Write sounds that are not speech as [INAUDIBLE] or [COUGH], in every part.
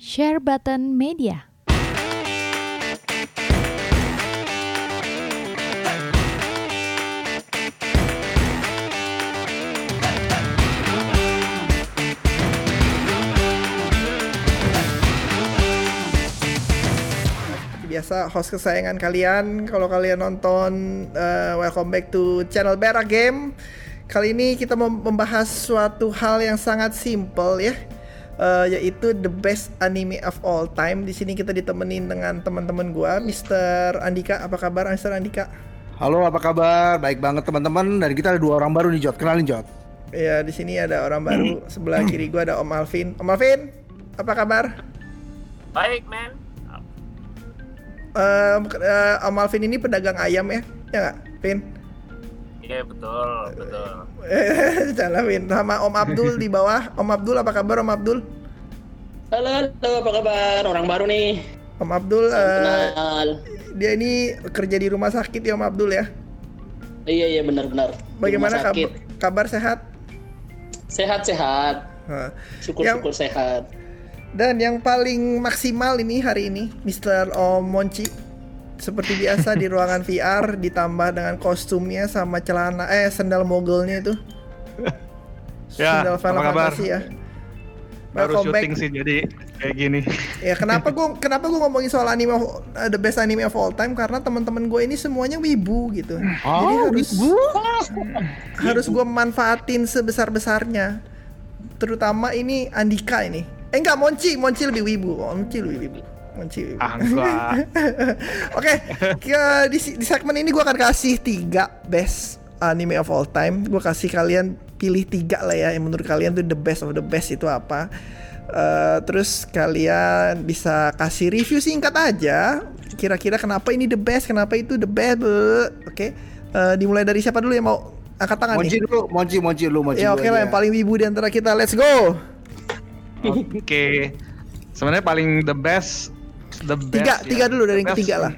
Share Button Media. Biasa host kesayangan kalian kalau kalian nonton uh, welcome back to channel Bera Game kali ini kita membahas suatu hal yang sangat simple ya uh, yaitu the best anime of all time di sini kita ditemenin dengan teman-teman gua Mr. Andika apa kabar Mr. Andika Halo, apa kabar? Baik banget teman-teman. Dan kita ada dua orang baru nih, Jot. Kenalin, Jot. ya di sini ada orang baru sebelah kiri gua ada Om Alvin Om Alvin apa kabar Baik, men. Eh, eh, Om Alvin ini pedagang ayam ya ya nggak Vin Iya, betul, betul. [LAUGHS] Salah Win sama Om Abdul di bawah. Om Abdul apa kabar Om Abdul? Halo, halo, apa kabar? Orang baru nih. Om Abdul eh, kenal. dia ini kerja di rumah sakit ya Om Abdul ya. Iya, iya benar-benar. Bagaimana rumah sakit. kabar, kabar sehat? Sehat-sehat. Syukur-syukur sehat. Dan yang paling maksimal ini hari ini Mr. Om Monci seperti biasa di ruangan VR ditambah dengan kostumnya sama celana eh sendal mogulnya itu. Ya, sendal apa Final kabar? Fantasy ya. Baru Welcome back. syuting sih jadi kayak gini. Ya kenapa gua kenapa gua ngomongin soal anime of- uh, the best anime of all time karena teman-teman gue ini semuanya wibu gitu. Jadi harus harus gua manfaatin sebesar-besarnya. Terutama ini Andika ini. Eh enggak Monci, Monci lebih wibu. Monci lebih wibu. Enggak. [LAUGHS] Oke, ke- di, di segmen ini gua akan kasih tiga best anime of all time. Gua kasih kalian pilih tiga lah ya yang menurut kalian tuh the best of the best itu apa. Eh, terus kalian bisa kasih review singkat aja. Kira-kira kenapa ini the best, kenapa itu the best. Oke, Eh, dimulai dari siapa dulu yang mau angkat tangan Monci nih? dulu, Monci, Monci dulu, Monci Ya oke lah aja. yang paling wibu di antara kita. Let's go. Oke. Sebenarnya paling the best the best. Tiga, ya. tiga dulu dari yang ketiga lah.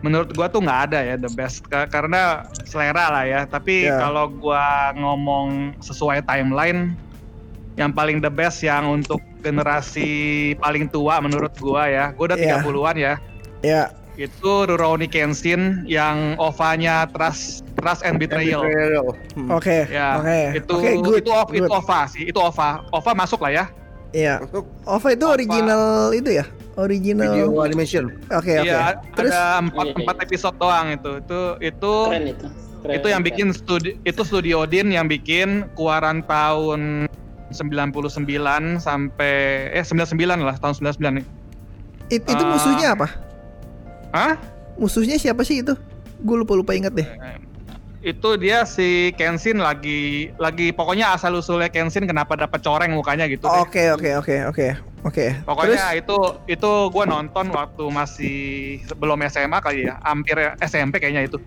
Menurut gua tuh nggak ada ya the best Ka- karena selera lah ya. Tapi Ya. kalau gua ngomong sesuai timeline yang paling the best yang untuk generasi paling tua menurut gua ya. Gua udah Ya. 30-an ya. Ya, Itu Rurouni Kenshin yang OVA-nya Trust Trust and Betrayal. Betrayal. Hmm. oke, Ya, oke, itu oke, good, itu ov- itu. OVA sih, itu OVA. OVA masuk lah ya. Iya. Masuk OVA itu Apa? original itu ya? Original. video Oke, animation. oke. Iya, Terus ada empat Iya, empat iya. episode doang itu. Itu itu Keren itu. Keren, itu yang keren. bikin studi itu Studio Din yang bikin keluaran tahun 99 sampai eh 99 lah tahun 99 nih. it- itu Ah. musuhnya apa? Hah? Musuhnya siapa sih itu? Gue lupa lupa inget deh. Itu dia si Kenshin lagi lagi pokoknya asal usulnya Kenshin kenapa dapat coreng mukanya gitu deh. Oke oke oke oke oke. Pokoknya itu itu gue nonton waktu masih sebelum SMA kali ya, hampir SMP kayaknya itu.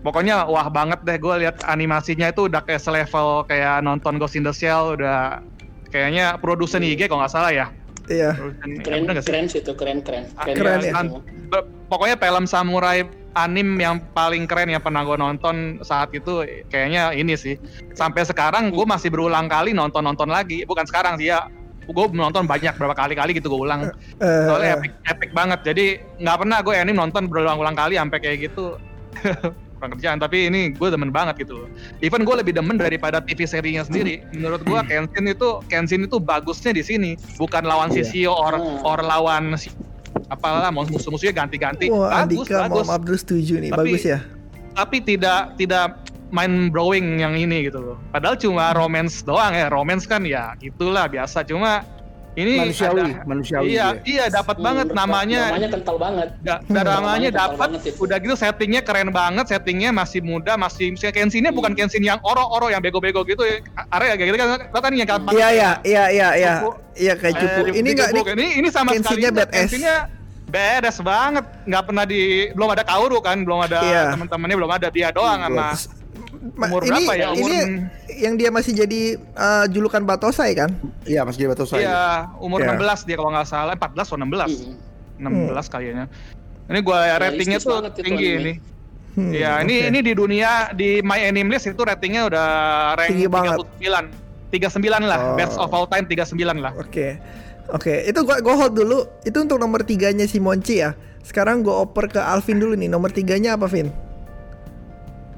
Pokoknya wah banget deh gue lihat animasinya itu udah kayak selevel kayak nonton Ghost in the Shell udah kayaknya produsen IG kalau nggak salah ya. iya. Produsen, ya, Keren, nggak sih? keren sih itu, keren, keren. Ah, keren ya. semua. Be- Pokoknya film samurai anim yang paling keren yang pernah gue nonton saat itu kayaknya ini sih. Sampai sekarang gue masih berulang kali nonton-nonton lagi. Bukan sekarang sih ya. Gue nonton banyak berapa kali-kali gitu gue ulang. Eh, soalnya eh, epic, epic banget jadi nggak pernah gue anime nonton berulang-ulang kali sampai kayak gitu [LAUGHS] kurang kerjaan tapi ini gue demen banget gitu loh even gue lebih demen daripada TV serinya sendiri menurut gue Kenshin itu Kenshin itu bagusnya di sini bukan lawan Iya. Sisio or Hmm. or lawan si apalah musuh-musuhnya ganti-ganti Wah, bagus Andika bagus Abdul setuju nih. Tapi- Bagus ya. tapi tidak tidak main blowing yang ini gitu loh. Padahal cuma romance doang ya. Romance kan ya gitulah biasa. Cuma ini Manusiawi, ada- manusiawi. iya dia. iya dapat Hmm, banget namanya. Namanya kental banget. Da- dramanya dapat, udah gitu settingnya keren banget, settingnya masih muda, masih misalnya Kenshinnya bukan Kenshin yang oro-oro yang bego-bego gitu, area kayak gitu kan, kan yang kayak Iya iya iya iya iya. Iya kayak Eh, cupu. di- Ini enggak ini ini sama sekali Kenshinnya badass. Banget, nggak pernah di belum ada Kaoru kan, belum ada Iya. teman-temannya belum ada dia doang sama Ma- umur ini berapa ya? Umur ini yang dia masih jadi eh, julukan Batosai kan? Iya, Mas Giri Batosai. Iya, umur Iya. 16 dia kalau nggak salah, 14 atau 16. Hmm. 16 kayaknya. Ini gua ratingnya Realistis tuh tinggi anime. ini. Hmm, Iya, ini oke. ini di dunia di My Anime List itu ratingnya udah rank Tinggi banget. 39. 39 lah, Oh. best of all time 39 lah. Oke. Oke, itu gua gua hold dulu. Itu untuk nomor tiganya si Monci ya. Sekarang gua oper ke Alvin dulu nih. Nomor tiganya apa, Vin?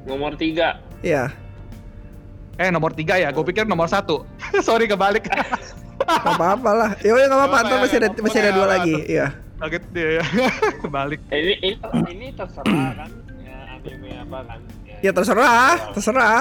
Nomor tiga. Ya, Eh nomor tiga ya, gue pikir nomor satu. [LAUGHS] Sorry kebalik. nggak apa-apa lah. Ya udah nggak apa-apa. Ntar masih ada masih ada dua lagi. Iya. Kaget dia ya. [LAUGHS] kebalik. Ini ini, ini terserah kan ya, anime apa kan. Ya terserah, terserah.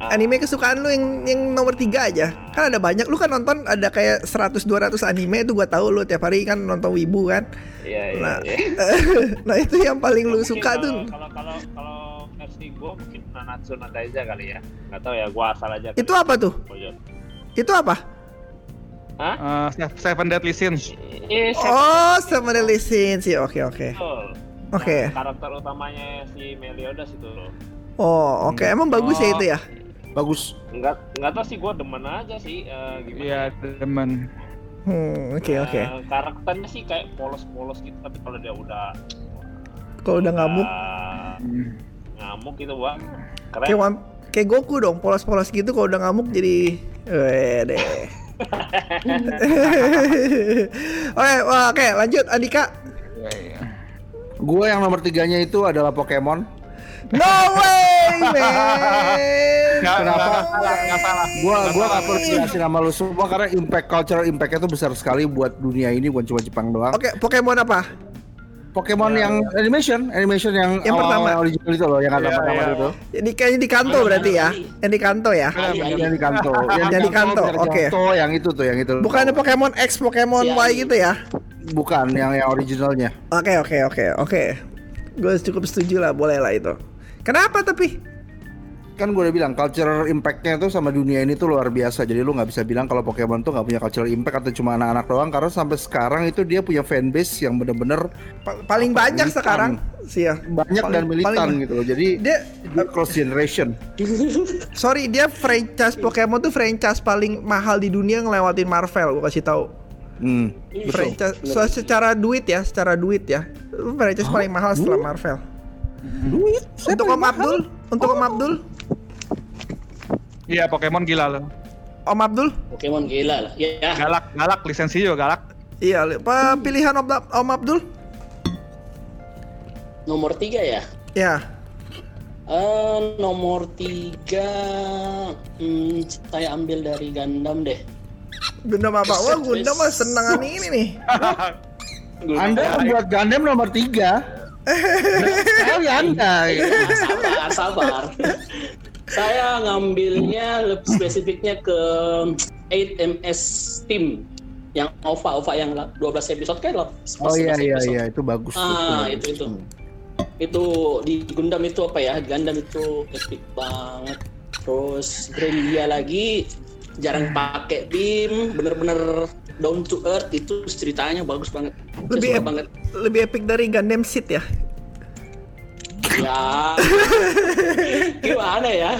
Ah, Anime kesukaan lu yang yang nomor tiga aja. Kan ada banyak. Lu kan nonton ada kayak 100 200 anime itu gua tahu lu tiap hari kan nonton wibu kan. Iya iya. Nah, iya. [LAUGHS] nah itu yang paling lu Mungkin suka kalau- tuh. Kalau kalau kalau versi gua mungkin Nanatsu no Taizai kali ya. Nggak tahu ya, gua asal aja. Itu apa tuh? Pojok. Itu apa? Hah? Eh, Seven Deadly Sins. Eh, Oh, sama Deadly Sins. Ya, oke oke. betul. Oke. Karakter utamanya si Meliodas itu loh. Oh, oke. Emang bagus ya Oh. itu ya? Bagus. Enggak enggak tahu sih gua demen aja sih eh, gimana. Iya, demen. Hmm, oke Eh, oke. karakternya sih kayak polos-polos gitu tapi kalau dia udah Kalau udah ngamuk, udah ngamuk gitu wah keren. kayak wam- kayak Goku dong, polos-polos gitu kalau udah ngamuk jadi Wede. [LAUGHS] oke, oke, lanjut Andika. Gue yang nomor tiganya itu adalah Pokemon. No way, [LAUGHS] man. Nggak, Kenapa? nggak salah, nggak salah. Gua gua gak perlu jelasin sama lu semua karena impact cultural impactnya tuh besar sekali buat dunia ini bukan cuma Jepang doang. Oke, Pokemon apa? Pokemon yang animation, animation yang, Yang awal pertama. original itu loh, yang ada Iya, pertama iya. itu. Jadi kayaknya di kanto berarti ya? Yang di kanto ya? Benar. Yang di kanto, [LAUGHS] Yang di kanto, oke. yang itu tuh, yang itu. Bukannya Pokemon X, Pokemon Iya, Y iya. gitu ya? Bukan, yang yang originalnya. Oke oke oke oke. Gue cukup setuju lah, boleh lah itu. Kenapa tapi? Kan gue udah bilang cultural impactnya tuh sama dunia ini tuh luar biasa. Jadi lu nggak bisa bilang kalau Pokemon tuh nggak punya cultural impact atau cuma anak-anak doang. Karena sampai sekarang itu dia punya fanbase yang bener-bener Pa- paling banyak Militan. sekarang sih ya. banyak Paling- dan militan paling- gitu loh. Jadi Dia dia cross generation. [LAUGHS] sorry dia franchise Pokemon tuh franchise paling mahal di dunia ngelewatin Marvel. Gue kasih tahu. Hmm. Franchise so, secara duit ya, secara duit ya. Franchise paling mahal setelah Marvel. Duit. Untuk Om Abdul, untuk Om Abdul, Iya, Pokemon gila loh. Om Abdul. Pokemon gila lah. Ya. Galak, galak, lisensi juga galak. Iya, pilihan Om, Om Abdul? Nomor tiga ya. Ya. Eh, nomor tiga hmm, saya ambil dari Gundam deh. Gundam apa? Wah, Gundam mah senangan ini nih. [LAUGHS] Anda membuat Gundam nomor tiga. Sekali Anda. sabar, sabar. Saya ngambilnya lebih spesifiknya ke 8MS Team yang OVA OVA yang 12 episode kan loh. Oh iya iya iya itu bagus. Ah, itu. itu itu. Itu di Gundam itu apa ya? Gundam itu epic banget. Terus Grandia lagi jarang pakai beam, bener-bener down to earth itu ceritanya bagus banget. Lebih ep- banget. Lebih epic dari Gundam Seed ya. Ya, [LAUGHS] gimana ya?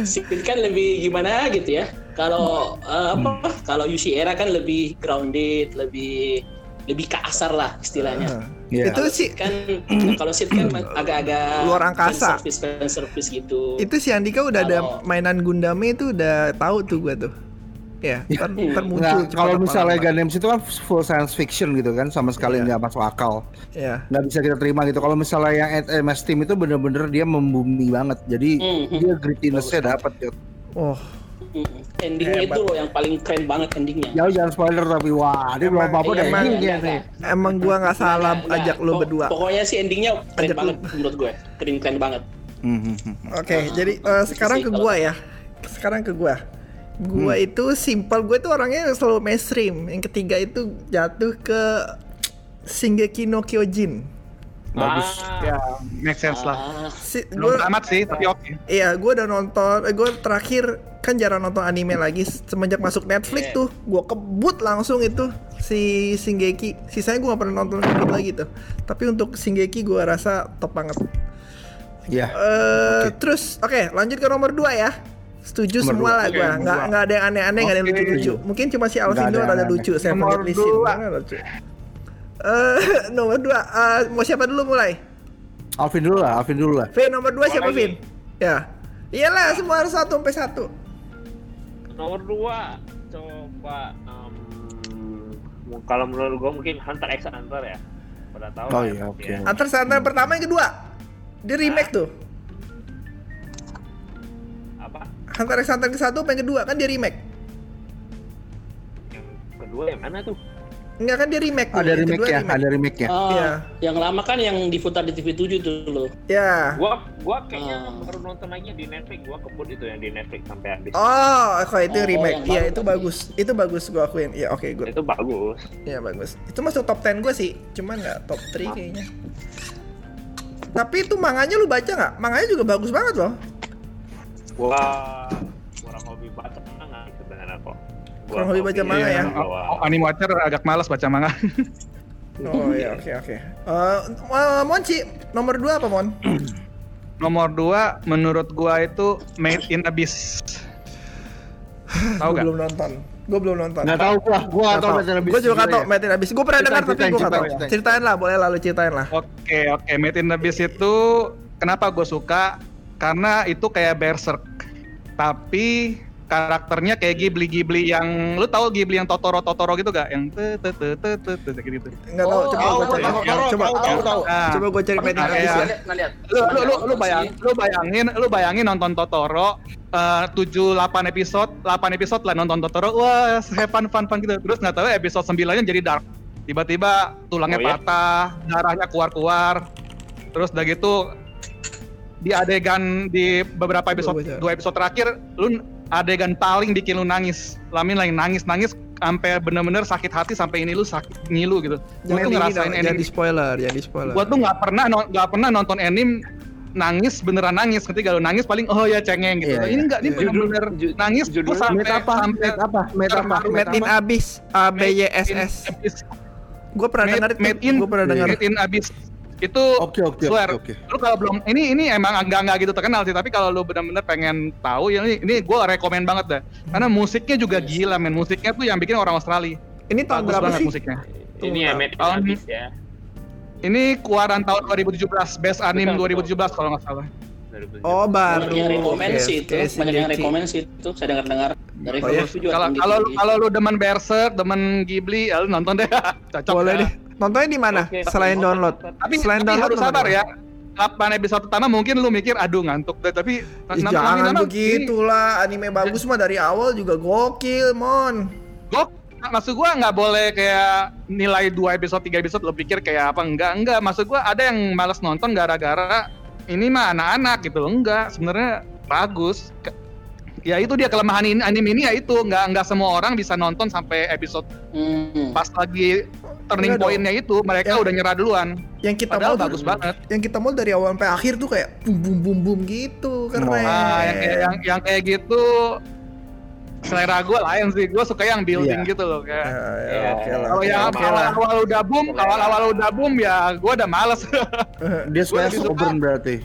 Sipil kan lebih gimana gitu ya. Kalau eh, apa? Kalau UC era kan lebih grounded, lebih lebih kasar lah istilahnya. Iya. Itu sih Kan kalau Sid kan [CLEARS THROAT] agak-agak Luar angkasa. Service service gitu. itu si Andika udah ada Kalau- mainan Gundamnya itu udah tahu tuh gua tuh. Ya, ntar, ntar muncul. Cepat kalau misalnya. Gundam itu kan full science fiction gitu kan sama sekali Iya. nggak masuk akal Ya. nggak bisa kita terima gitu kalau misalnya yang MS Team itu bener-bener dia membumi banget jadi Mhm. dia grittiness-nya dapat Jod. Oh, Mm-mm. Endingnya Hebat. itu loh yang paling keren banget endingnya. jauh jangan spoiler tapi wah dia belum apa-apa udah emang- endingnya nih emang gua nggak salah Nggak, nggak. ajak lu Pok- berdua. Pokoknya sih endingnya keren Ajak lu. banget menurut gue. Keren keren banget. Mhm. Oke, jadi eh, sekarang ke gua ya. Sekarang ke gua. Gua itu simple, gue tuh orangnya selalu mainstream. Yang ketiga itu jatuh ke Shingeki no Kyojin. bagus Ah, Ya, make sense lah. ah, Si, Belum gua, tamat sih, tapi oke. iya, gue udah nonton. Eh, gue terakhir kan jarang nonton anime lagi semenjak masuk Netflix Iya. tuh. Gue kebut langsung itu si Shingeki. Sisanya gue gak pernah nonton lagi tuh. Tapi untuk Shingeki gue rasa top banget. ya Eh, terus oke lanjut ke nomor 2 ya. Setuju Nomor semua dua. lah nomor Nggak dua. nggak ada yang aneh-aneh, nggak ada yang lucu-lucu. Mungkin cuma si Alvin doang ada lucu. Saya Nomor Lisin. dua. Lucu. Eh, [LAUGHS] nomor 2 mau siapa dulu mulai? Alvin dulu lah Alvin dulu lah V nomor 2 siapa. Vin? Ya. Iyalah semua harus satu sampai satu. nomor dua coba em, kalau menurut gua mungkin Hunter x Hunter ya. Pada tahu Oh iya, ya, oke. ya. Hunter x Hunter pertama yang kedua. Dia remake tuh. Hunter x Hunter ke satu apa yang kedua kan dia remake. Yang kedua yang mana tuh? Enggak kan dia remake. Ada remake kedua ya, ada remake ya. Ah, Iya. Yang lama kan yang diputar di TV 7 tuh loh. Ya. Gua gua kayaknya Ah. baru nonton lagi di Netflix. Gua kebut itu yang di Netflix sampai habis. Oh, kok itu Oh, remake. Iya, itu tadi. bagus. Itu bagus gua akuin. Iya, oke, good. Itu bagus. Iya, bagus. Itu masuk top 10 gua sih. Cuman nggak top 3 kayaknya. Tapi itu manganya lu baca nggak? Manganya juga bagus banget loh. Gua kurang hobi baca manga sebenarnya kok. Gua Kurang hobi baca manga ya? Oh, anime watcher agak malas baca manga. [LAUGHS] Oh iya, oke oke. Eh, eh, Monci, nomor 2 apa, Mon? [CLEARS THROAT] Nomor 2 menurut gua itu Made in Abyss. Tahu Gue gak? belum nonton. Gue belum nonton. Nggak tahu gua, gua nggak tahu Metin Abyss Gue juga nggak juga tahu ya. Metin abis. Gue pernah dengar tapi gue nggak tahu. ceritain, lah, boleh lalu ceritain lah. Oke, oke. Made in Abyss itu kenapa gue suka? Karena itu kayak Berserk. Tapi karakternya kayak Ghibli-Ghibli yang lu tahu Ghibli yang Totoro Totoro gitu gak? Yang te te te te te te gitu. Nggak tahu. Oh, Coba tahu, gue cari. tahu, Coba, tahu, coba, tahu, tahu. Coba gue cari Metin Nah, abis kayak- ya. Lu lu lu, lu bayang lu bayangin lu bayangin nonton Totoro eh, tujuh 8 episode 8 episode lah nonton Totoro wah have fun fun fun gitu terus nggak tahu episode 9 nya jadi dark tiba-tiba tulangnya Oh, iya? patah darahnya keluar-keluar terus udah gitu di adegan di beberapa episode coba. dua episode terakhir lu adegan paling bikin lu nangis lamin lagi nangis nangis sampai bener-bener sakit hati sampai ini lu sakit ngilu gitu gua tuh ngerasain jadi ending spoiler, jadi spoiler. gua tuh nggak pernah no- nggak pernah nonton anime nangis beneran nangis ketika lu nangis paling oh ya cengeng gitu Iya, ini enggak ini iya. bener-bener Ju- nangis gua judulnya sampai Made apa? sampai Made apa? Made in Abyss, A B Y S S. Gue pernah dengar Gue pernah dengar. made in abyss itu Oke, oke, swear oke, oke. lu kalau belum ini ini emang enggak enggak gitu terkenal sih tapi kalau lu benar-benar pengen tahu ya ini, ini gue rekomend banget dah karena musiknya juga gila men musiknya tuh yang bikin orang Australia Ini tahun bagus berapa banget sih? musiknya Ini ya Made Tahun- ya. ini keluaran tahun 2017 best anime Betul, 2017 kalau nggak salah 2017. Oh baru. Banyak yang rekomend sih itu. Banyak yang rekomend sih itu. Saya dengar-dengar dari Oh, iya? review juga kalau kalau tinggi. kalau lu demen Berserk, demen Ghibli, ya lu nonton deh. [LAUGHS] Cocok. Boleh ya. deh. Nontonnya di mana? Oke, Selain nonton, download. nonton. Tapi, Selain tapi download harus sabar ya. Kapan episode pertama mungkin lu mikir aduh ngantuk deh, tapi Ih, nonton- jangan nonton- begitu lah, anime bagus mah dari awal juga gokil, Mon. Gua maksud gua nggak boleh kayak nilai 2 episode 3 episode lu pikir kayak apa enggak enggak maksud gua ada yang malas nonton gara-gara ini mah anak-anak gitu loh enggak sebenarnya bagus ya itu dia kelemahan ini anime ini ya itu nggak nggak semua orang bisa nonton sampai episode Hmm. pas lagi turning pointnya itu mereka Ya. udah nyerah duluan Yang kita padahal mau bagus banget Yang kita mau dari awal sampai akhir tuh kayak bum bum bum bum gitu, keren. Nah, yang, kayak- yang yang kayak gitu selera gue lain sih. Gue suka yang building Iya. gitu loh Ya, kayak. ya, oke lah. Kalau yang oke lah. awal-awal udah boom, awal-awal udah boom ya gue udah males. [LAUGHS] Dia suka slow burn berarti.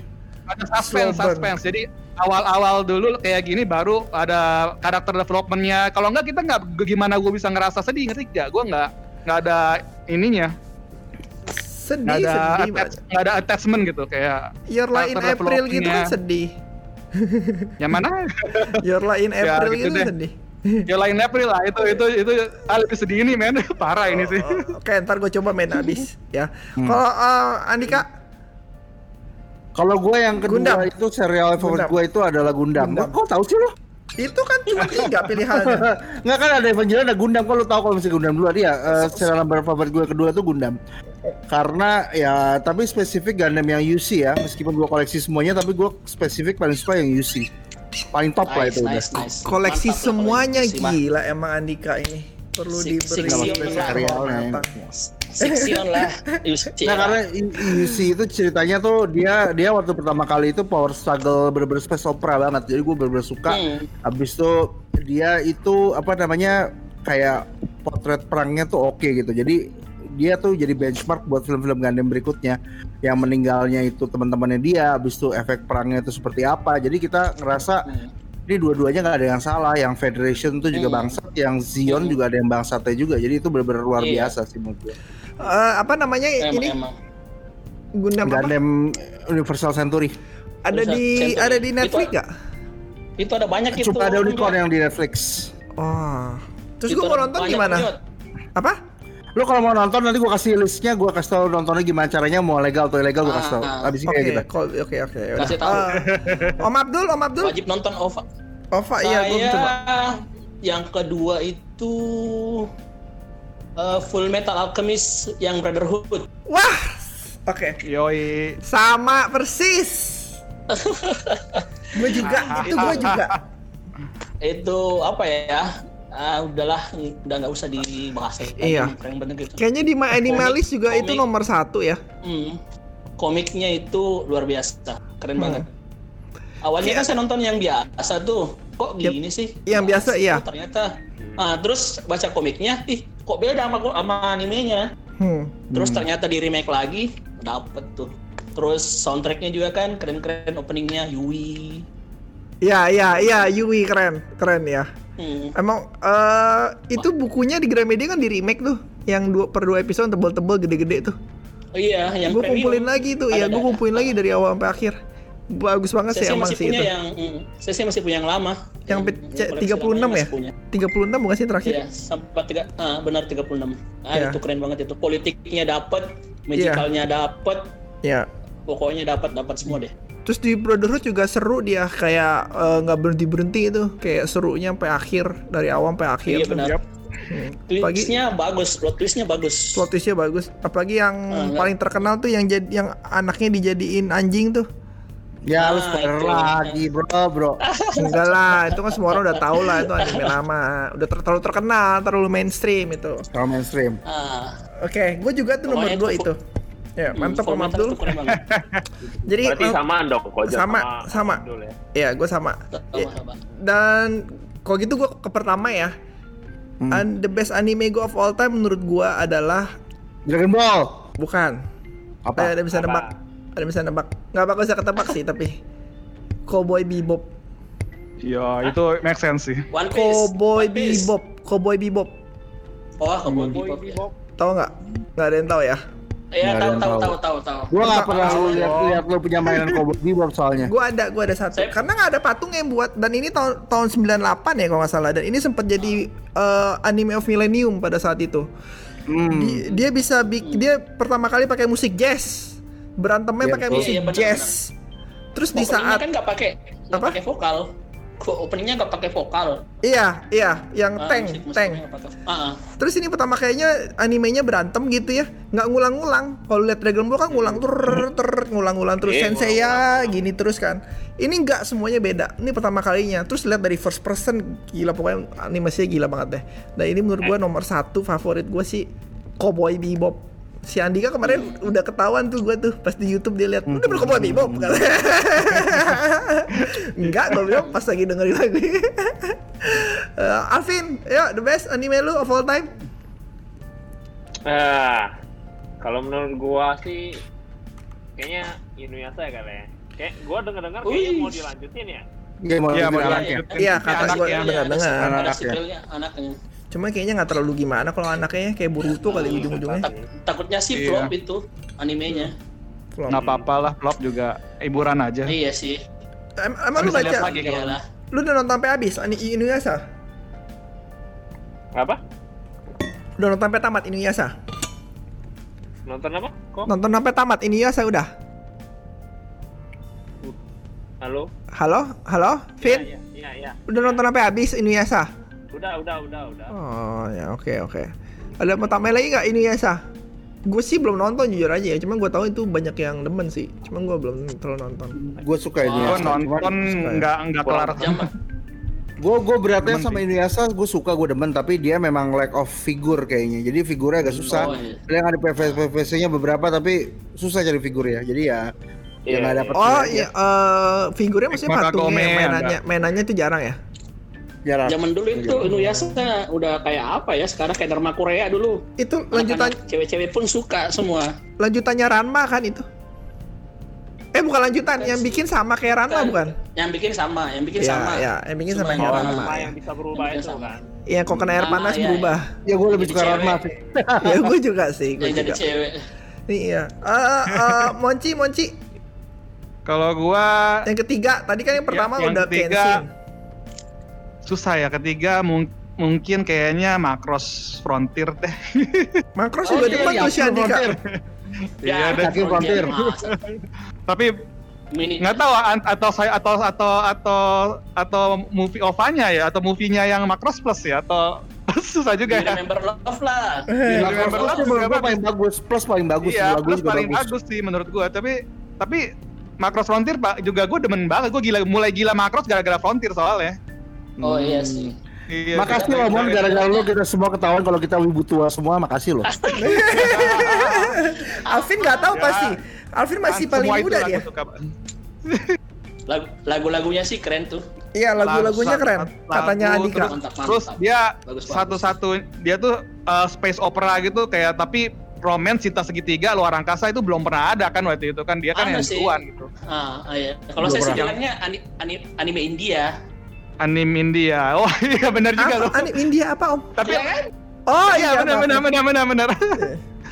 ada suspense, Slow burn. suspense. Jadi awal-awal dulu kayak gini baru ada karakter developmentnya. Kalau enggak kita nggak gimana gue bisa ngerasa sedih ngerti gak? Gue nggak nggak ada ininya, Sedih, nggak ada sedih. attach- nggak ada attachment gitu kayak Your Lie in April gitu kan sedih. yang mana? [LAUGHS] Your Lie in Ya, April gitu gitu deh. sedih. ya lain April lah itu itu itu ah, lebih sedih ini men [LAUGHS] parah ini sih. Oh, Oke, ntar gue coba main [LAUGHS] abis ya. Hmm. Kalau eh, Andika, Kalau gue yang kedua Gundam. itu serial favorit gue itu adalah Gundam. Gundam. Kok tahu sih lo? Itu kan cuma tiga pilihannya. Nggak kan ada Evangelion ada Gundam. Kok lo tahu kalau misalnya Gundam dulu dia eh, serial number favorit gue kedua itu Gundam. Karena ya tapi spesifik Gundam yang UC ya. Meskipun gue koleksi semuanya tapi gue spesifik paling suka yang UC. Paling top lah Nice, itu udah. nice, nice. Koleksi Mantap lah semuanya koleksi, gila emang Andika ini. Perlu Six- diberi six Section lah. [LAUGHS] Yusti Nah karena UC itu ceritanya tuh dia dia waktu pertama kali itu power struggle bener-bener space opera banget. Jadi gue bener-bener suka. Hmm. Habis itu dia itu apa namanya kayak potret perangnya tuh oke gitu. Jadi dia tuh jadi benchmark buat film-film Gundam berikutnya. Yang meninggalnya itu teman-temannya dia, habis itu efek perangnya itu seperti apa. Jadi kita ngerasa Hmm. ini dua-duanya nggak ada yang salah. Yang Federation tuh juga Hmm. bangsat, yang Zion Hmm. juga ada yang bangsatnya juga. Jadi itu bener-bener luar Iya. biasa sih menurut gue. Eh, apa namanya Emang, ini emang. Gundam apa? Gundam Universal Century. Ada di Century. ada di Itu- Netflix gak? Itu ada banyak itu. Cuma ada unicorn juga. yang di Netflix. Oh, Terus gua mau nonton gimana? Apa? Lu kalau mau nonton nanti gua kasih listnya, gua kasih tau nontonnya gimana caranya, mau legal atau ilegal gua kasih tau. Ah, Abis ini Oke, kayak gitu. call- oke, oke. yaudah. Kasih tahu. Eh, Om Abdul, Om Abdul. Wajib nonton OVA. Ova, iya, gua Saya coba. yang kedua itu eh, Full Metal Alchemist yang Brotherhood. Wah, oke. Yoi. Sama persis. gue juga, [LAUGHS] itu gue juga. Itu apa ya? Ah, udahlah, udah nggak usah dibahas lagi. Iya. Keren bener gitu. Kayaknya di My Animalist Komik- juga itu komik. nomor satu ya. Hmm. Komiknya itu luar biasa, keren Hmm. banget. Awalnya kan saya nonton yang biasa tuh, kok Yep. gini sih? Yang biasa, iya. Oh, ternyata. Ah, terus baca komiknya, ih kok beda sama sama animenya. Hmm. Terus ternyata di remake lagi, dapet tuh. Terus soundtracknya juga kan keren-keren openingnya Yui. Iya, iya, iya, Yui keren, keren ya. Hmm. Emang eh itu bukunya di Gramedia kan di remake tuh, yang dua per dua episode tebel-tebel gede-gede tuh. Oh iya, yang Gue kumpulin lagi tuh, ya Ada, gue ada. kumpulin lagi dari awal sampai akhir. Bagus banget Saya sih emang masih sih punya itu. yang, mm, saya sih masih punya yang lama. Yang koleksi 36 lamanya ya? masih punya. 36 bukan sih terakhir? Iya, sampai tiga, ah, benar 36. Ah, Iya. itu keren banget itu. Politiknya dapet, magicalnya dapet, Ya. pokoknya dapat dapat semua deh. Terus di Brotherhood juga seru dia kayak eh, nggak berhenti berhenti itu, kayak serunya sampai akhir dari awal sampai akhir. Iya benar. Hmm. Apalagi Twistnya bagus, plot twistnya bagus. plot twistnya bagus. Apalagi yang nggak. paling terkenal tuh yang jadi yang anaknya dijadiin anjing tuh. Ya lu Ah, spoiler itu. lagi bro bro. Enggak lah, itu kan semua orang udah tahu lah itu anime [LAUGHS] lama, udah ter- terlalu terkenal, terlalu mainstream itu. Kalau mainstream. Ah, Oke, gue juga tuh nomor Pokoknya dua itu- itu. Ya, hmm, mantap Om Abdul. Jadi Berarti samaan dong Koja sama, sama. Abdul ya. ya gue sama. Ya, Sama-sama. Dan kalau gitu gue ke pertama ya. Hmm. And the best anime go of all time menurut gue adalah Dragon Ball. bukan. Apa? Ada bisa Apa? nebak. Ada bisa nebak. Nggak bakal bisa ketebak sih tapi. Cowboy Bebop. Ya, itu make sense sih. One Piece. Cowboy One Piece. Bebop. Cowboy Bebop. Oh, Cowboy Bebop. ya. Tahu nggak? Nggak ada yang tahu ya. Iya, tahu tahu tahu. tahu tahu. Gua nggak Masa- pernah lihat lihat lu punya mainan Cowboy Bebop soalnya. Gue ada, gue ada satu. Saya- Karena nggak ada patung yang buat dan ini tahun tahun 98 ya kalau nggak salah dan ini sempat jadi eh, anime of millennium pada saat itu. Hmm. Di- dia bisa dia pertama kali pakai musik jazz. Berantemnya Iya, pakai musik Iya, jazz. Terus di saat kan nggak pakai Apa? pakai vokal. Kok openingnya nggak pakai vokal. iya, iya, yang Ah, tank, musik- tank. ah. Terus ini pertama kayaknya animenya berantem gitu ya, nggak ngulang-ngulang. Kalau lihat Dragon Ball kan ngulang ter ter ngulang-ngulang terus Iya, Sensei ya gini terus kan. Ini nggak semuanya beda. Ini pertama kalinya. Terus lihat dari first person gila pokoknya animasinya gila banget deh. Dan ini menurut gua nomor satu favorit gua sih Cowboy Bebop. Si Andika kemarin udah ketahuan tuh gua tuh pas di YouTube dia lihat udah bercowboy bebop kan. [LAUGHS] Enggak, gua bilang pas lagi dengerin lagu. [LAUGHS] Eh, Alvin, ya the best anime lu of all time? Ah, kalau menurut gua sih kayaknya Inuyasha ya kali ya. Kayak gua denger-dengar kayaknya mau dilanjutin ya. Iya mau Iya, lanjut. dilanjutin. Iya, kata anak gua ya. dengar dengar. Ada, ada Anak ya. sipilnya anaknya. Cuma kayaknya nggak terlalu gimana kalau anaknya kayak Boruto kali ujung-ujungnya. Tak- takutnya sih Iya. flop itu animenya. Flop. Nggak apa-apa lah, vlog juga hiburan aja. Iya sih. Em- emang lu baca, lagi kalau- Iyalah. lu udah nonton sampai habis Ani Inuyasha? Apa? Udah nonton sampai tamat Inuyasha? Nonton apa? Kok? Nonton sampai tamat Inuyasha udah? Halo? Halo? Halo? Vin? Iya, iya, iya. Udah nonton sampai habis Inuyasha? Udah, udah, udah, udah. Oh ya oke oke. Ada mau tambahin lagi nggak Inuyasha? Gue sih belum nonton jujur aja ya, cuman gue tahu itu banyak yang demen sih. Cuman gue belum terlalu nonton. Gue suka ini. Gue nonton nggak nggak kelar. Gue gue beratnya Demen sama sih. Inuyasha gue suka gue demen tapi dia memang lack of figure kayaknya. Jadi figurnya agak susah. Oh, iya. Dia ada PVC-nya beberapa tapi susah cari figur ya. Jadi ya Iya, ya nggak iya. dapet Oh iya, eh, figurnya maksudnya patungnya, mainannya, mainannya itu jarang ya? Jarang. zaman dulu itu Inuyasha udah kayak apa ya? Sekarang kayak drama Korea dulu. Itu lanjutan cewek-cewek pun suka semua. lanjutannya Ranma kan itu? Eh bukan lanjutan, yang bikin sama kayak Ranma bukan? Yang bikin sama, yang bikin Iya, sama. iya, yang bikin sama kayak yang Ranma. ya. yang bisa berubah Yang itu sama. kan? Iya, kok kena air panas iya, berubah. Ya gue lebih suka. Ranma sih. [LAUGHS] ya gue juga sih, gue Yang jadi juga. cewek. Iya. Eh, eh, Monci, Monci, Kalau gua yang ketiga, tadi kan yang pertama yang udah ketiga, Kenshin. Susah ya ketiga mung mungkin kayaknya Macross Frontier deh. [LAUGHS] Macross Oh, juga iya, depan iya, tuh si Andika. Frontier. [LAUGHS] Iya Ya, deh. Kaki Frontier. [LAUGHS] Tapi Mini. nggak tahu atau saya atau atau atau atau movie ovanya ya atau movie-nya yang Macross Plus ya atau susah juga ya. Remember Love lah. Nah, Remember Love juga gua paling bagus, plus paling bagus, Iya, Plus juga paling bagus. bagus sih menurut gua. Tapi tapi Macross Frontier pak juga gue demen banget. Gue gila mulai gila Macross gara-gara Frontier soalnya. Oh iya Hmm. sih. Iya, Makasih loh Mon, gara-gara lu kita semua ketahuan kalau kita wibu tua semua, makasih loh. [LAUGHS] Alvin nggak tahu Ya. pasti. Alvin masih paling Semua itu muda dia. Lagu-lagunya sih keren tuh. Iya lagu-lagunya Lagu- keren. lagu, Katanya Andika. terus- Mantap, mantap. Terus dia satu-satu dia tuh uh, space opera gitu kayak tapi romance cinta segitiga luar angkasa itu belum pernah ada kan waktu itu kan dia kan yang sih. duluan gitu. Ah, ah, iya. Kalau saya sih pernah. bilangnya ani- ani- anime India. Anime India. [LAUGHS] Oh iya benar juga loh. Apa anime India apa om? Tapi Iya kan? Oh iya benar maaf. benar benar benar benar. [LAUGHS]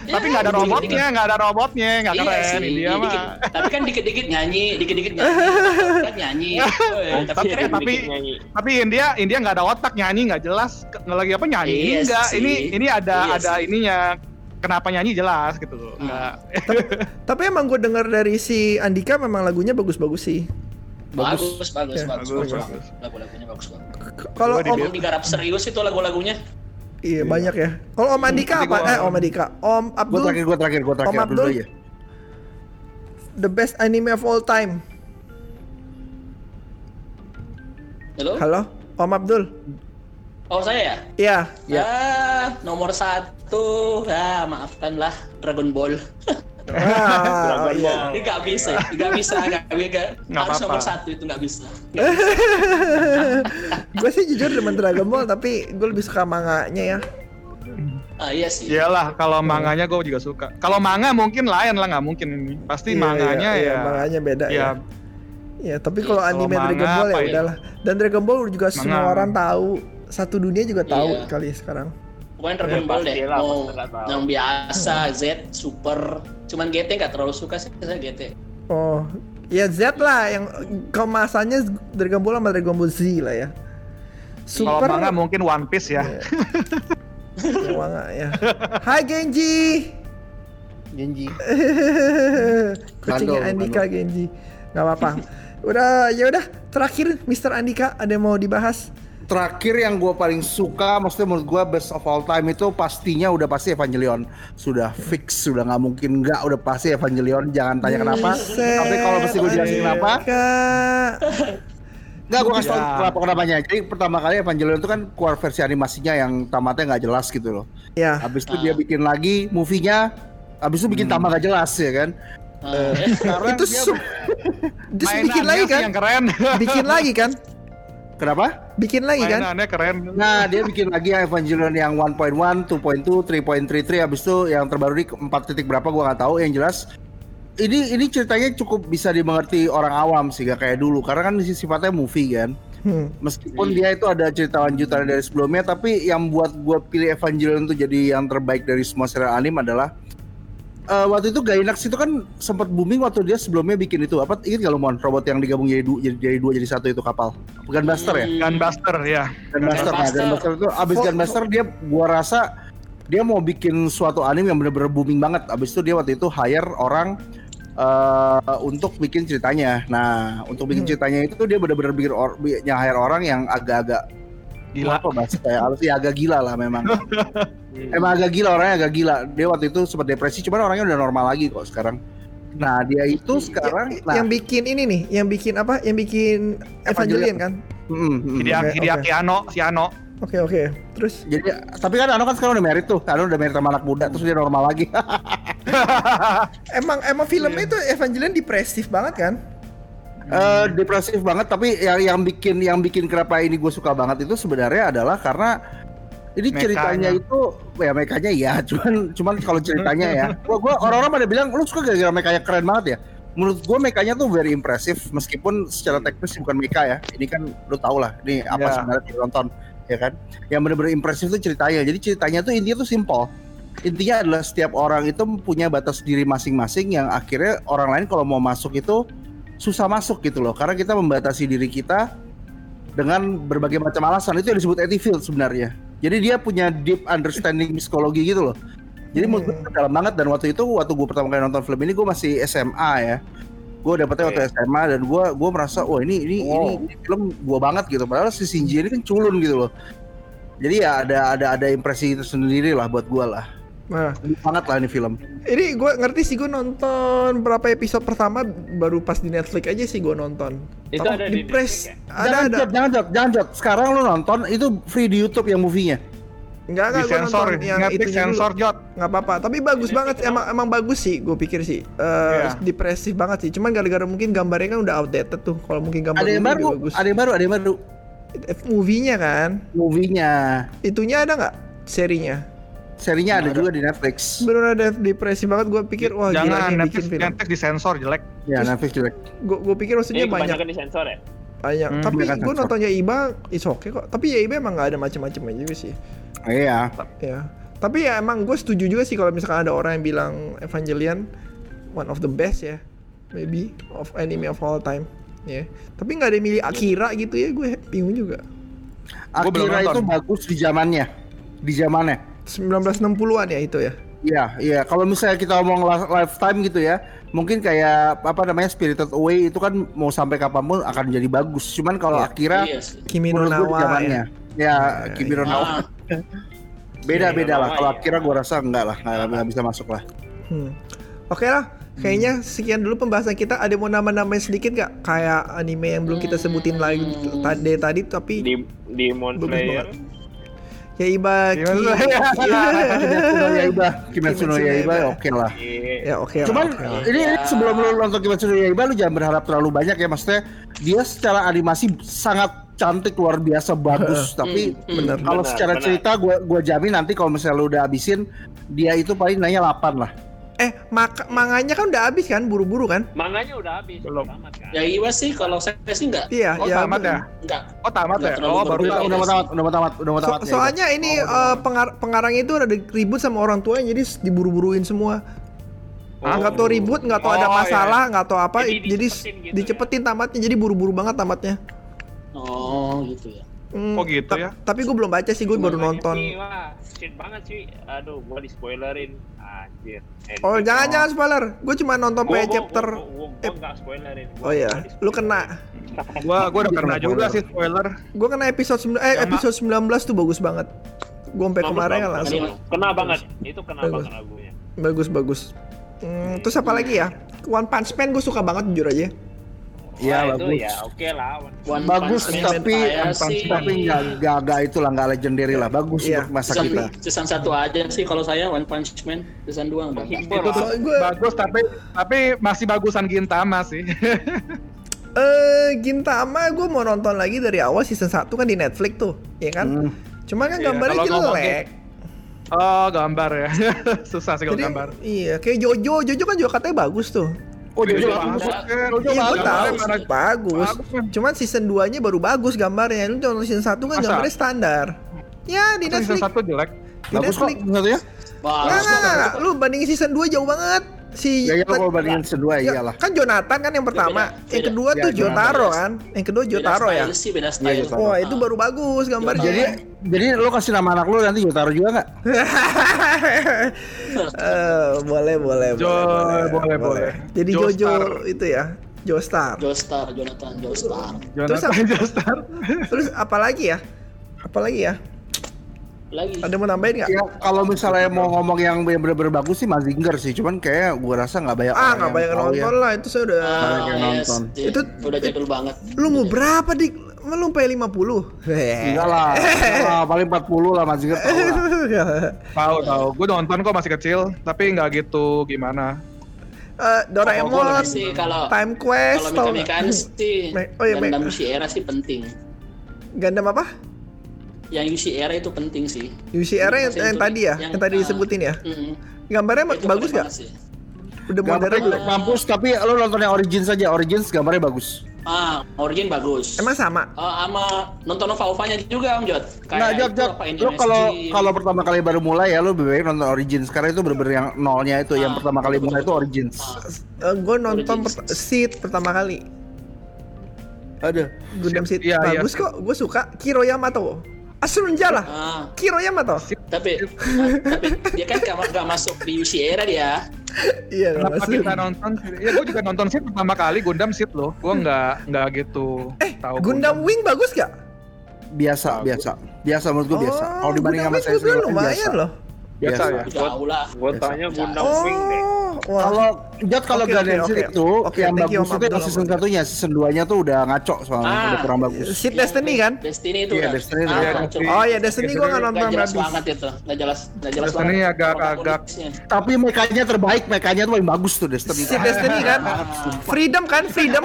Tapi nggak ada robotnya, nggak ada robotnya, nggak Iya keren sih, India mah. dikit- tapi kan dikit-dikit nyanyi, dikit-dikit nyanyi, [LAUGHS] kan nyanyi. Tapi Tapi- keren. tapi- nyanyi. Tapi India India nggak ada otak nyanyi nggak jelas lagi apa nyanyi Iya enggak sih. ini ini ada Iya ada sih. ininya kenapa nyanyi jelas gitu loh Hmm. nggak Tapi emang gue denger dari si Andika memang lagunya bagus-bagus sih. Bagus, bagus, Ya, bagus, bagus, bagus, bagus. Lagu-lagunya bagus banget. Kalau Gua om digarap serius itu lagu-lagunya. iya banyak ya. Kalau om Andika apa? gua- Eh om Andika, om Gue Abdul terakhir, gue terakhir, gue terakhir Om Abdul Abdul. ya. the best anime of all time. Halo? Halo, Om Abdul. Oh saya ya? Iya. Ya. Ah, nomor satu, ah maafkanlah Dragon Ball. [LAUGHS] Dragon iya. Ball. Ini nggak bisa, nggak bisa, nggak Harus apa-apa. nomor satu itu nggak bisa. [LAUGHS] gue sih jujur demen Dragon Ball tapi gue lebih suka manganya ya. Ah iya sih. iyalah kalau manganya gue juga suka kalau manga mungkin lain lah nggak mungkin ini pasti Iya, manganya iya, iya, ya manganya beda ya ya. Ya, tapi kalau anime Dragon manga Ball ya apa ya? udahlah. Dan Dragon Ball juga semua Manga. orang tahu. Satu dunia juga tahu Iya. kali sekarang. Pokoknya Dragon Ya, Ball deh. Mau yang biasa, Z, Super. Cuman GT nggak terlalu suka sih saya GT. Oh, ya Z lah yang kemasannya Dragon Ball sama Dragon Ball Z lah ya. kalau Super manga mungkin One Piece ya yang [LAUGHS] manga ya. Hai Genji. Genji. [LAUGHS] Kucingnya Andika Genji. Gak apa-apa. Udah ya udah terakhir Mr. Andika ada yang mau dibahas? Terakhir yang gue paling suka, maksudnya menurut gue best of all time itu pastinya udah pasti Evangelion. Sudah fix, sudah nggak mungkin nggak, udah pasti Evangelion. Jangan tanya kenapa. Buset, Tapi kalau mesti gue jelasin kenapa, nggak gue kasih tau kenapa kenapanya. Jadi pertama kali Evangelion itu kan keluar versi animasinya yang tamatnya nggak jelas gitu loh. Ya. Habis itu dia bikin lagi movie-nya, habis itu bikin tamat nggak jelas ya kan. Ah, [LAUGHS] Sekarang Itu dia su- Terus [LAUGHS] bikin lagi kan? yang keren Bikin lagi kan? [LAUGHS] kenapa? Bikin lagi kan? mainannya keren Nah, dia bikin lagi Evangelion yang 1.1, 2.2, 3.33 habis itu yang terbaru di 4 titik berapa gua nggak tahu yang jelas ini ini ceritanya cukup bisa dimengerti orang awam sih gak kayak dulu karena kan sifatnya movie kan. Hmm. Meskipun dia itu ada cerita lanjutan dari sebelumnya tapi yang buat gua pilih Evangelion untuk jadi yang terbaik dari semua serial anime adalah eh, waktu itu Gainax itu kan sempat booming waktu dia sebelumnya bikin itu apa ingat gak lu Mon? Robot yang digabung jadi dua jadi, jadi dua jadi satu itu kapal. Gunbuster ya? Gunbuster ya. Gunbuster nah Gunbuster. Gunbuster itu abis Oh, Gunbuster dia gua rasa dia mau bikin suatu anime yang bener-bener booming banget. Abis itu dia waktu itu hire orang eh, untuk bikin ceritanya. Nah untuk bikin Hmm. ceritanya itu dia bener-bener bikin or, hire orang yang agak-agak gila. Apa bahasa kayak ya agak gila lah memang. [LAUGHS] Emang agak gila orangnya agak gila. Dia waktu itu sempat depresi cuman orangnya udah normal lagi kok sekarang. Nah dia itu sekarang Ya- nah. yang bikin ini nih, yang bikin apa? Yang bikin Evangelion kan? mm, mm. Hideaki, Oke, Hideaki Anno si Ano. Oke oke. Terus? Jadi tapi kan Ano kan sekarang udah married tuh. Ano udah married sama anak muda terus dia normal lagi. [LAUGHS] Emang emang filmnya itu Evangelion depresif banget kan? Eh, depresif banget tapi yang yang bikin yang bikin kenapa ini gue suka banget itu sebenarnya adalah karena ini Mekanya. ceritanya itu ya mekanya ya [LAUGHS] cuman cuman kalau ceritanya ya. Gua gua orang-orang pada bilang lu suka gara-gara mekanya keren banget ya? Menurut gue mekanya tuh very impressive meskipun secara teknis bukan meka ya. Ini kan lu tau lah ini apa Ya. sebenarnya ditonton ya kan? Yang bener-bener impresif tuh ceritanya. Jadi ceritanya tuh intinya tuh simple. Intinya adalah setiap orang itu punya batas diri masing-masing yang akhirnya orang lain kalau mau masuk itu susah masuk gitu loh karena kita membatasi diri kita dengan berbagai macam alasan itu yang disebut attitude sebenarnya. Jadi dia punya deep understanding psikologi gitu loh. Jadi menurut gue dalam banget dan waktu itu waktu gue pertama kali nonton film ini gue masih SMA ya. Gue dapetnya waktu SMA dan gue gue merasa wah ini ini ini, ini film gue banget gitu. Padahal si Shinji ini kan culun gitu loh. Jadi ya ada ada ada impresi itu sendiri lah buat gue lah. Nah, banget lah ini film. ini gue ngerti sih gue nonton berapa episode pertama baru pas di Netflix aja sih gue nonton. Itu Oh, ada di di press Netflix ada jangan ada. jod, jangan jod, jangan jod. Sekarang lu nonton itu free di YouTube yang movie-nya. Enggak enggak gue sensor, nonton yang dulu. sensor jod. nggak apa-apa tapi bagus banget emang emang bagus sih gue pikir sih Eh Iya. depresif banget sih cuman gara-gara mungkin gambarnya kan udah outdated tuh kalau mungkin gambar Ada yang baru, bagus ada yang baru, ada yang baru. Eh, movie-nya kan Movie-nya. itunya ada nggak serinya Serinya ada juga di Netflix. bener ada depresi banget gue pikir wah gila Jangan nih Netflix, bikin film Netflix disensor jelek. Ya, Netflix jelek. gue gue pikir maksudnya Ini banyak kebanyakan di sensor ya? banyak Hmm, tapi gue nontonnya Iba is oke kok tapi ya Iba emang nggak ada macam-macamnya juga sih Iya. ya tapi ya emang gue setuju juga sih kalau misalkan ada orang yang bilang Evangelion one of the best ya maybe of anime of all time ya tapi nggak ada yang milih Akira gitu ya gue bingung juga Akira itu bagus di zamannya. Di zamannya. 1960-an ya itu ya Iya, iya. Kalau misalnya kita ngomong lifetime gitu ya, mungkin kayak apa namanya Spirited Away itu kan mau sampai kapan pun akan jadi bagus. Cuman kalau Iya. Akira Iya sih. Kimi no di Nawa ya zamannya. Ya, Kimi no Nawa. [LAUGHS] Ah, Beda-beda lah. Nawa, Kalau iya. Akira gue rasa enggak lah, nggak nggak bisa masuk lah. Hmm. Oke lah, kayaknya sekian dulu pembahasan kita. Ada mau nama-namain sedikit nggak? Kayak anime yang belum kita sebutin lagi tadi tadi tapi Di Demon Bagus Slayer. [LAUGHS] ya Iba. Gimana? Kimetsu no Yaiba, Kimetsu no no Yaiba Yaiba. oke lah. Ya oke lah, Cuman lah. ini, ini Ya. sebelum lu nonton Kimetsu no Yaiba lu jangan berharap terlalu banyak ya maksudnya dia secara animasi sangat cantik luar biasa bagus [LAUGHS] tapi Hmm, bener. kalau secara cerita gua gua jamin nanti kalau misalnya lu udah habisin dia itu paling nanya 8 lah. Eh, maka, manganya kan udah habis kan, buru-buru kan? Manganya udah habis, Belum. tamat kan? ya Iwa sih kalau saya sih enggak Iya, Oh, ya. tamat ya? enggak Oh, tamat Nggak ya? Oh, baru. Udah mau tamat, udah mau tamat, udah mau So- tamat. ya soalnya ini eh, pengar- pengarangnya itu ada ribut sama orang tuanya jadi diburu-buruin semua. Oh. Nggak tahu ribut, nggak tahu ada Oh, masalah, nggak tahu apa, Jadi jadi, dicepetin gitu dicepetin tamatnya, jadi buru-buru banget tamatnya. oh gitu ya Hmm, Oh, gitu ya? Tapi gue belum baca sih, gue baru nonton. sih, wah, shit banget sih. Aduh, gua di spoilerin. Anjir. Eh, Oh jangan jangan spoiler, gue cuma nonton Gua- pe gua- chapter. gua- gua- gua ep- nggak spoilerin. Gua Oh iya, lu kena. Gua gua udah kena juga sih spoiler. Gue kena episode 9 eh Sama. episode 19 tuh bagus banget. Gue sampai kemarin bagus. langsung Kena banget. Itu kena Bagus. banget lagunya. bagus bagus. Hmm, terus apa lagi ya? One Punch Man gue suka banget jujur aja. Iya, bagus. Ya, oke lah. One Bagus Punch Man tapi sih tapi nggak nggak nggak itu lah nggak legendary lah bagus untuk masa season, kita. season satu aja sih kalau saya One Punch Man season 2 enggak Itu lah. tuh gua- bagus tapi tapi masih bagusan Gintama sih. [LAUGHS] Eh Gintama gue mau nonton lagi dari awal season 1 kan di Netflix tuh, ya kan? Hmm. Cuman kan Iya, gambarnya ngomongin- jelek. oh, gambar ya. [LAUGHS] Susah sih kalau Jadi gambar. iya kayak Jojo, Jojo kan juga katanya bagus tuh. Oh Jojo bagus. Jojo Iya bagus. tahu bagus. Bagus, kan? Cuman season 2 nya baru bagus gambarnya. Lu nonton season 1 kan gambarnya standar. Ya di Season Netflix. satu jelek. Di Bagus kok satunya. Nggak, Bagus. nggak. Lu bandingin season 2 jauh banget. Si Ya ya kalau bandingin kedua Ya, iyalah. kan Jonathan kan yang pertama, beda, yang beda. kedua Ya, tuh. Jotaro kan, yang kedua Jotaro ya. sih beda Iya, style. Jotaro. Wah itu baru bagus gambarnya. Jadi jadi lo kasih nama anak lo nanti Yotaro juga nggak? [LAUGHS] Eh, boleh boleh Jo- boleh, boleh. Jadi. Jojo itu ya, Joestar. Joestar, Jonathan Joestar. Jonathan apa- Joestar. Terus apa lagi ya? Apa lagi ya? Lagi. Ada mau nambahin nggak? Ya kalau misalnya mau ngomong yang bener-bener bagus sih Mazinger sih, cuman kayak gua rasa nggak banyak Ah nggak banyak tahu ya. nonton lah itu saya udah. Ah, yang yes, nonton. iya. Itu- udah jadul banget. Lu mau berapa dik? Lu sampai 50? [LAUGHS] Enggak lah, enggak lah, paling 40 lah Mazinger tahu lah. [LAUGHS] Tahu tahu. Gue nonton kok masih kecil, tapi nggak gitu gimana. Eh, Doraemon, kalau Time Quest, kalau nggak? sih oh iya, Gundam Shiera sih penting. Gundam apa? Yang UC era itu penting sih. UCR yang, yang itu tadi ya, yang, tadi ah, disebutin ya. mm, Gambarnya itu bagus keren gak? banget sih. Udah modern Gambarnya belum? mampus, tapi lo nonton yang Origins saja. Origins gambarnya bagus. Ah, Origin bagus. Emang sama? Ah, sama nonton Nova-Nya juga Om Jod. Nah, Jod, Jod, lo kalau kalau pertama kali baru mulai ya lo lebih baik nonton Origins karena itu bener-bener yang nolnya itu, yang Ah, pertama kali betul, mulai itu. Origins. Ah, gue nonton pert- Seed pertama kali. Ada. Gundam Seed iya. bagus kok. Gue suka Kiro Yamato. Asurunja lah. Ah, Kiro Yamato. tapi tapi dia kan gak, gak masuk di UC era dia. [LAUGHS] Iya, Kenapa masuk. kita nonton? Ya gue juga nonton sih pertama kali Gundam Seed loh. Gue nggak nggak gitu Eh, tahu. Gundam Wing bagus gak? Biasa, biasa. Biasa menurut gue biasa. Kalau dibanding sama Oh, Gundam Wing saya lumayan loh. Biasa Biasa. ya. Jauh lah. Gue tanya Gundam Oh, Wing deh. wah. Kalau Jod kalau Gundam oke, Seed oke. itu Oke, yang thank you, bagus Om itu Abdul, season satunya, season 2-nya tuh udah ngaco soalnya Ah. udah kurang bagus. Seed Destiny kan? Destiny itu Iya, kan. Destiny itu. Ah, Iya, coba. Destiny. Oh ya Destiny gue nggak Gak nonton jelas habis. banget itu, gak jelas, gak jelas Destiny banget. agak-agak Polisnya. Tapi mekanya terbaik, mekanya tuh paling bagus tuh Destiny. Seed Destiny kan? Freedom kan? Freedom.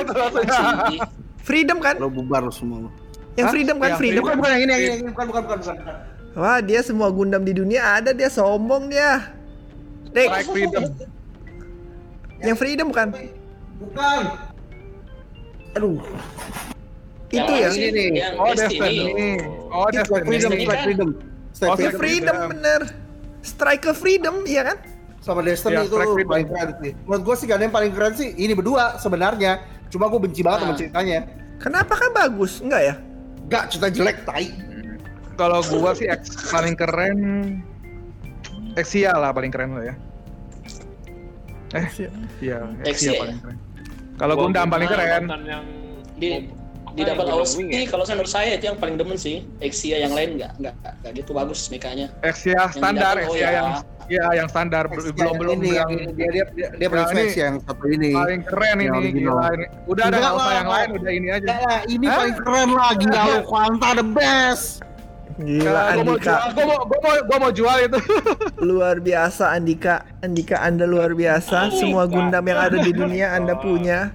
Freedom kan? Lo bubar lo semua lo. Yang? Freedom kan? Yang Freedom. Bukan bukan yang ini, yang ini, bukan bukan bukan. bukan. Wah dia semua Gundam di dunia ada dia sombong dia. Dek, Strike Freedom. yang Freedom kan? Bukan. Aduh, Itu Yang ya? ini nih, yang Oh Destiny. Destiny. Oh Strike Destiny. Freedom, Destiny Strike kan? Freedom. Strike Oh, Freedom. Freedom bener. Striker Freedom, iya kan? sama Destiny Ya, itu paling keren sih. Menurut gue sih gak ada yang paling keren sih ini berdua sebenarnya. Cuma gue benci banget sama Ah. ceritanya. Kenapa kan bagus? Enggak ya? Gak cerita jelek, tai. Kalau gua sih X paling keren Exia lah paling keren lah ya. Eh, iya, Exia Exia ya? paling keren. Kalau Gua Gundam paling keren. yang Di di ya, Wing ya? kalau saya menurut saya itu yang paling demen sih. Exia yang lain nggak nggak nggak gitu bagus mekanya. Exia standar, di double O Exia ya. yang ya yang standar belum belum ini, yang dia dia dia, dia paling Yang ini smash yang satu ini. paling keren Yang ini original. gila ini. Udah ada Enggak lah. yang lain, udah ini aja. Enggak lah, ini paling keren lo [LAUGHS] Quanta the best. Gila Nah, gua mau Andika, jual, gua mau, gua mau, gua mau jual itu. [LAUGHS] luar biasa Andika. Andika Anda luar biasa. Semua Gundam yang ada di dunia Anda punya.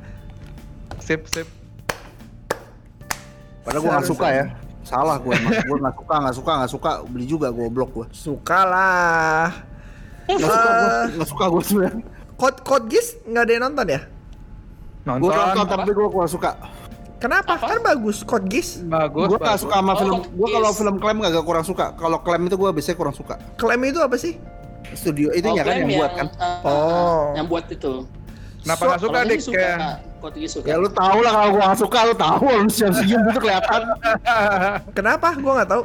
sip, sip. Padahal gue gak suka ya. Salah gue emang. Gue gak suka, gak suka, gak suka. Beli juga gue blok gue. Suka lah. Gak suka gue, Eh. gak suka gue sebenarnya. Code Code Geass nggak ada yang nonton ya? Nonton. Gue nonton tapi gue kurang suka. Kenapa? Kan bagus Code Geass. Bagus. Gue gak suka sama Oh, film. Gue kalau film klaim gak, kurang suka. Kalau klaim itu gue biasanya kurang suka. Klaim itu apa sih? Studio itu ya kan klaim yang buat kan. ah, Oh. yang buat itu. Kenapa So- nggak suka dik? suka, Kayak Kok suka. Ya lu tau lah kalau gue gak suka lu tau lu siang senyum itu kelihatan. [LAUGHS] Kenapa? Gua nggak tahu.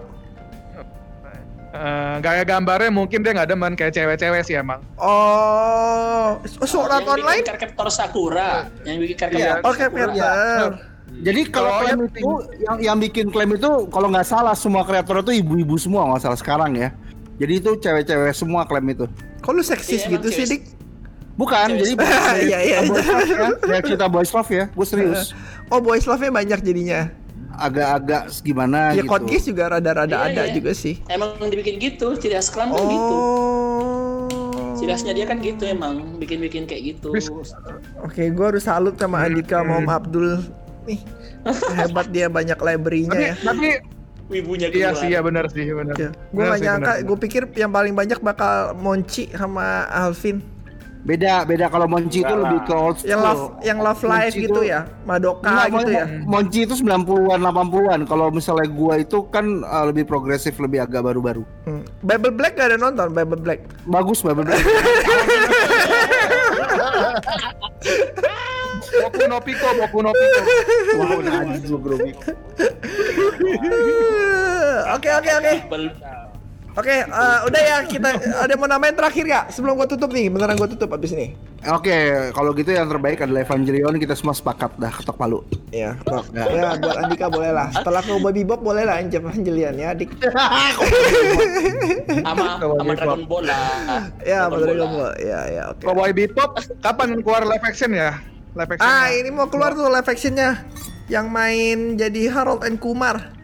eh, gaya gambarnya mungkin dia nggak demen kayak cewek-cewek sih emang. Oh, Sword Art yang Online? bikin karakter Sakura, yang bikin karakter Iya. Oh. Jadi kalau Kalau klaim yang itu yang yang bikin klaim itu kalau nggak salah semua kreator itu ibu-ibu semua nggak salah sekarang ya. Jadi itu cewek-cewek semua klaim itu. Kok lu seksis Iya, emang gitu sih. Dik? Bukan, Cewek jadi. [LAUGHS] Iya, iya. boys love ya. Ya kita boys love ya. Gue serius. [LAUGHS] Oh, boys love-nya banyak jadinya. Agak-agak gimana Ya gitu. Geass juga rada-rada Iya, ada iya. juga sih. Emang dibikin gitu, ciri khas klan kan gitu. Oh. Ciri khasnya dia kan gitu emang, bikin-bikin kayak gitu. Oke, gua harus salut sama Andika Mom Abdul. Nih, hebat dia banyak library-nya ya. tapi Wibunya iya sih ya benar sih benar. Ya, gue gak nyangka, gue pikir yang paling banyak bakal Monci sama Alvin. Beda, beda kalau Monci itu lebih ke old school. Yang love, yang love life Monci gitu itu- ya, Madoka Enggak, gitu ya. Monci itu 90-an, 80-an. Kalau misalnya gua itu kan uh, lebih progresif, lebih agak baru-baru. Hmm. Bible Black gak ada nonton, Bible Black. Bagus, Bapak. [LAUGHS] Boku no Pico, Boku no Pico. Wah, najis gua. Oke oke oke oke eh, udah ya kita ada mau namain terakhir gak sebelum gue tutup nih beneran gue tutup abis ini Oke, kalau gitu yang terbaik adalah Evangelion. Kita semua sepakat dah ketok palu. ya top. ya buat Andika boleh lah setelah ke Bobby Bob boleh lah Anjep Angelian ya adik [LAUGHS] sama sama Dragon Ball lah. ya Dragon Ball ya ya oke Cowboy Bebop kapan keluar live action ya? Live action. ah ini mau keluar tuh live actionnya yang main jadi Harold and Kumar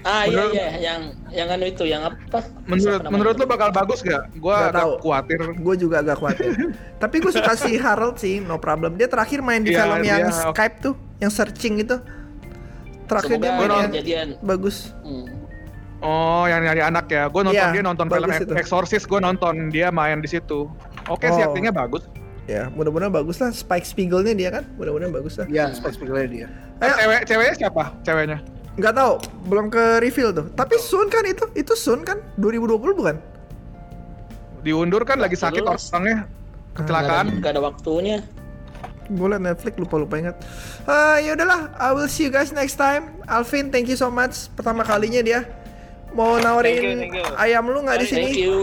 Ah iya Menurut- iya yang yang anu itu yang apa? Menurut menurut lu bakal bagus gak? Gua Nggak tahu. agak khawatir. gue juga agak khawatir [LAUGHS] tapi gue suka si Harold sih no problem dia terakhir main di Iya, film yang dia- Skype tuh yang searching itu terakhir dia Semoga main yang kejadian. bagus Hmm. Oh, yang nyari anak ya. Gue nonton Iya, dia nonton film itu. Exorcist, gue nonton dia main di situ. Oke Oh. sih aktingnya bagus. Ya mudah-mudahan bagus lah Spike Spiegelnya dia kan mudah-mudahan bagus lah Iya, spesifiknya dia. Eh, Ayo. cewek ceweknya siapa? Ceweknya? nggak tahu belum ke reveal tuh tapi soon kan itu itu soon kan 2020 bukan Diundur kan lagi sakit orangnya. Kecelakaan. Gak ada waktunya. Gue liat Netflix lupa-lupa ingat. Ah ya udahlah, I will see you guys next time. Alvin, thank you so much. Pertama kalinya dia mau nawarin Thank you, thank you. ayam lu nggak di sini? Thank you.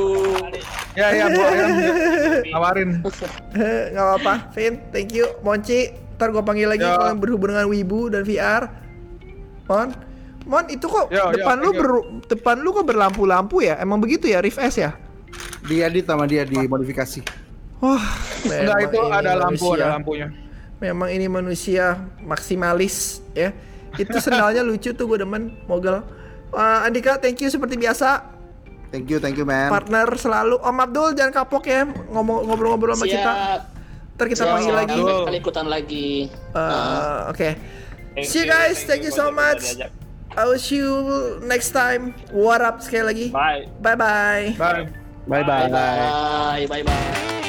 Ya ya gua ayam [LAUGHS] nawarin. [LAUGHS] Nggak apa-apa, Vin. Thank you, Monci. Ntar gue panggil lagi Ya. kalau yang berhubungan dengan Wibu dan VR. Mon, Mon itu kok Ya, ya, depan lu thank you. ber, depan lu kok berlampu-lampu ya? Emang begitu ya, Rift S ya? Diedit sama dia dimodifikasi. Wah, Enggak memang itu ada lampu, manusia. ada lampunya. Memang ini manusia maksimalis ya. Itu sendalnya lucu tuh gue demen, mogel. Uh, Andika, thank you seperti biasa. Thank you, thank you man. Partner selalu. Om Abdul jangan kapok ya ngomong ngobrol-ngobrol sama kita. Siap. Ntar kita Siap, panggil lagi. Kali ikutan lagi. Uh, Oke. See you guys, thank you so buat udah much. I will see you next time. What up sekali lagi. Bye. Bye bye. Bye. Bye bye. Bye bye. Bye bye.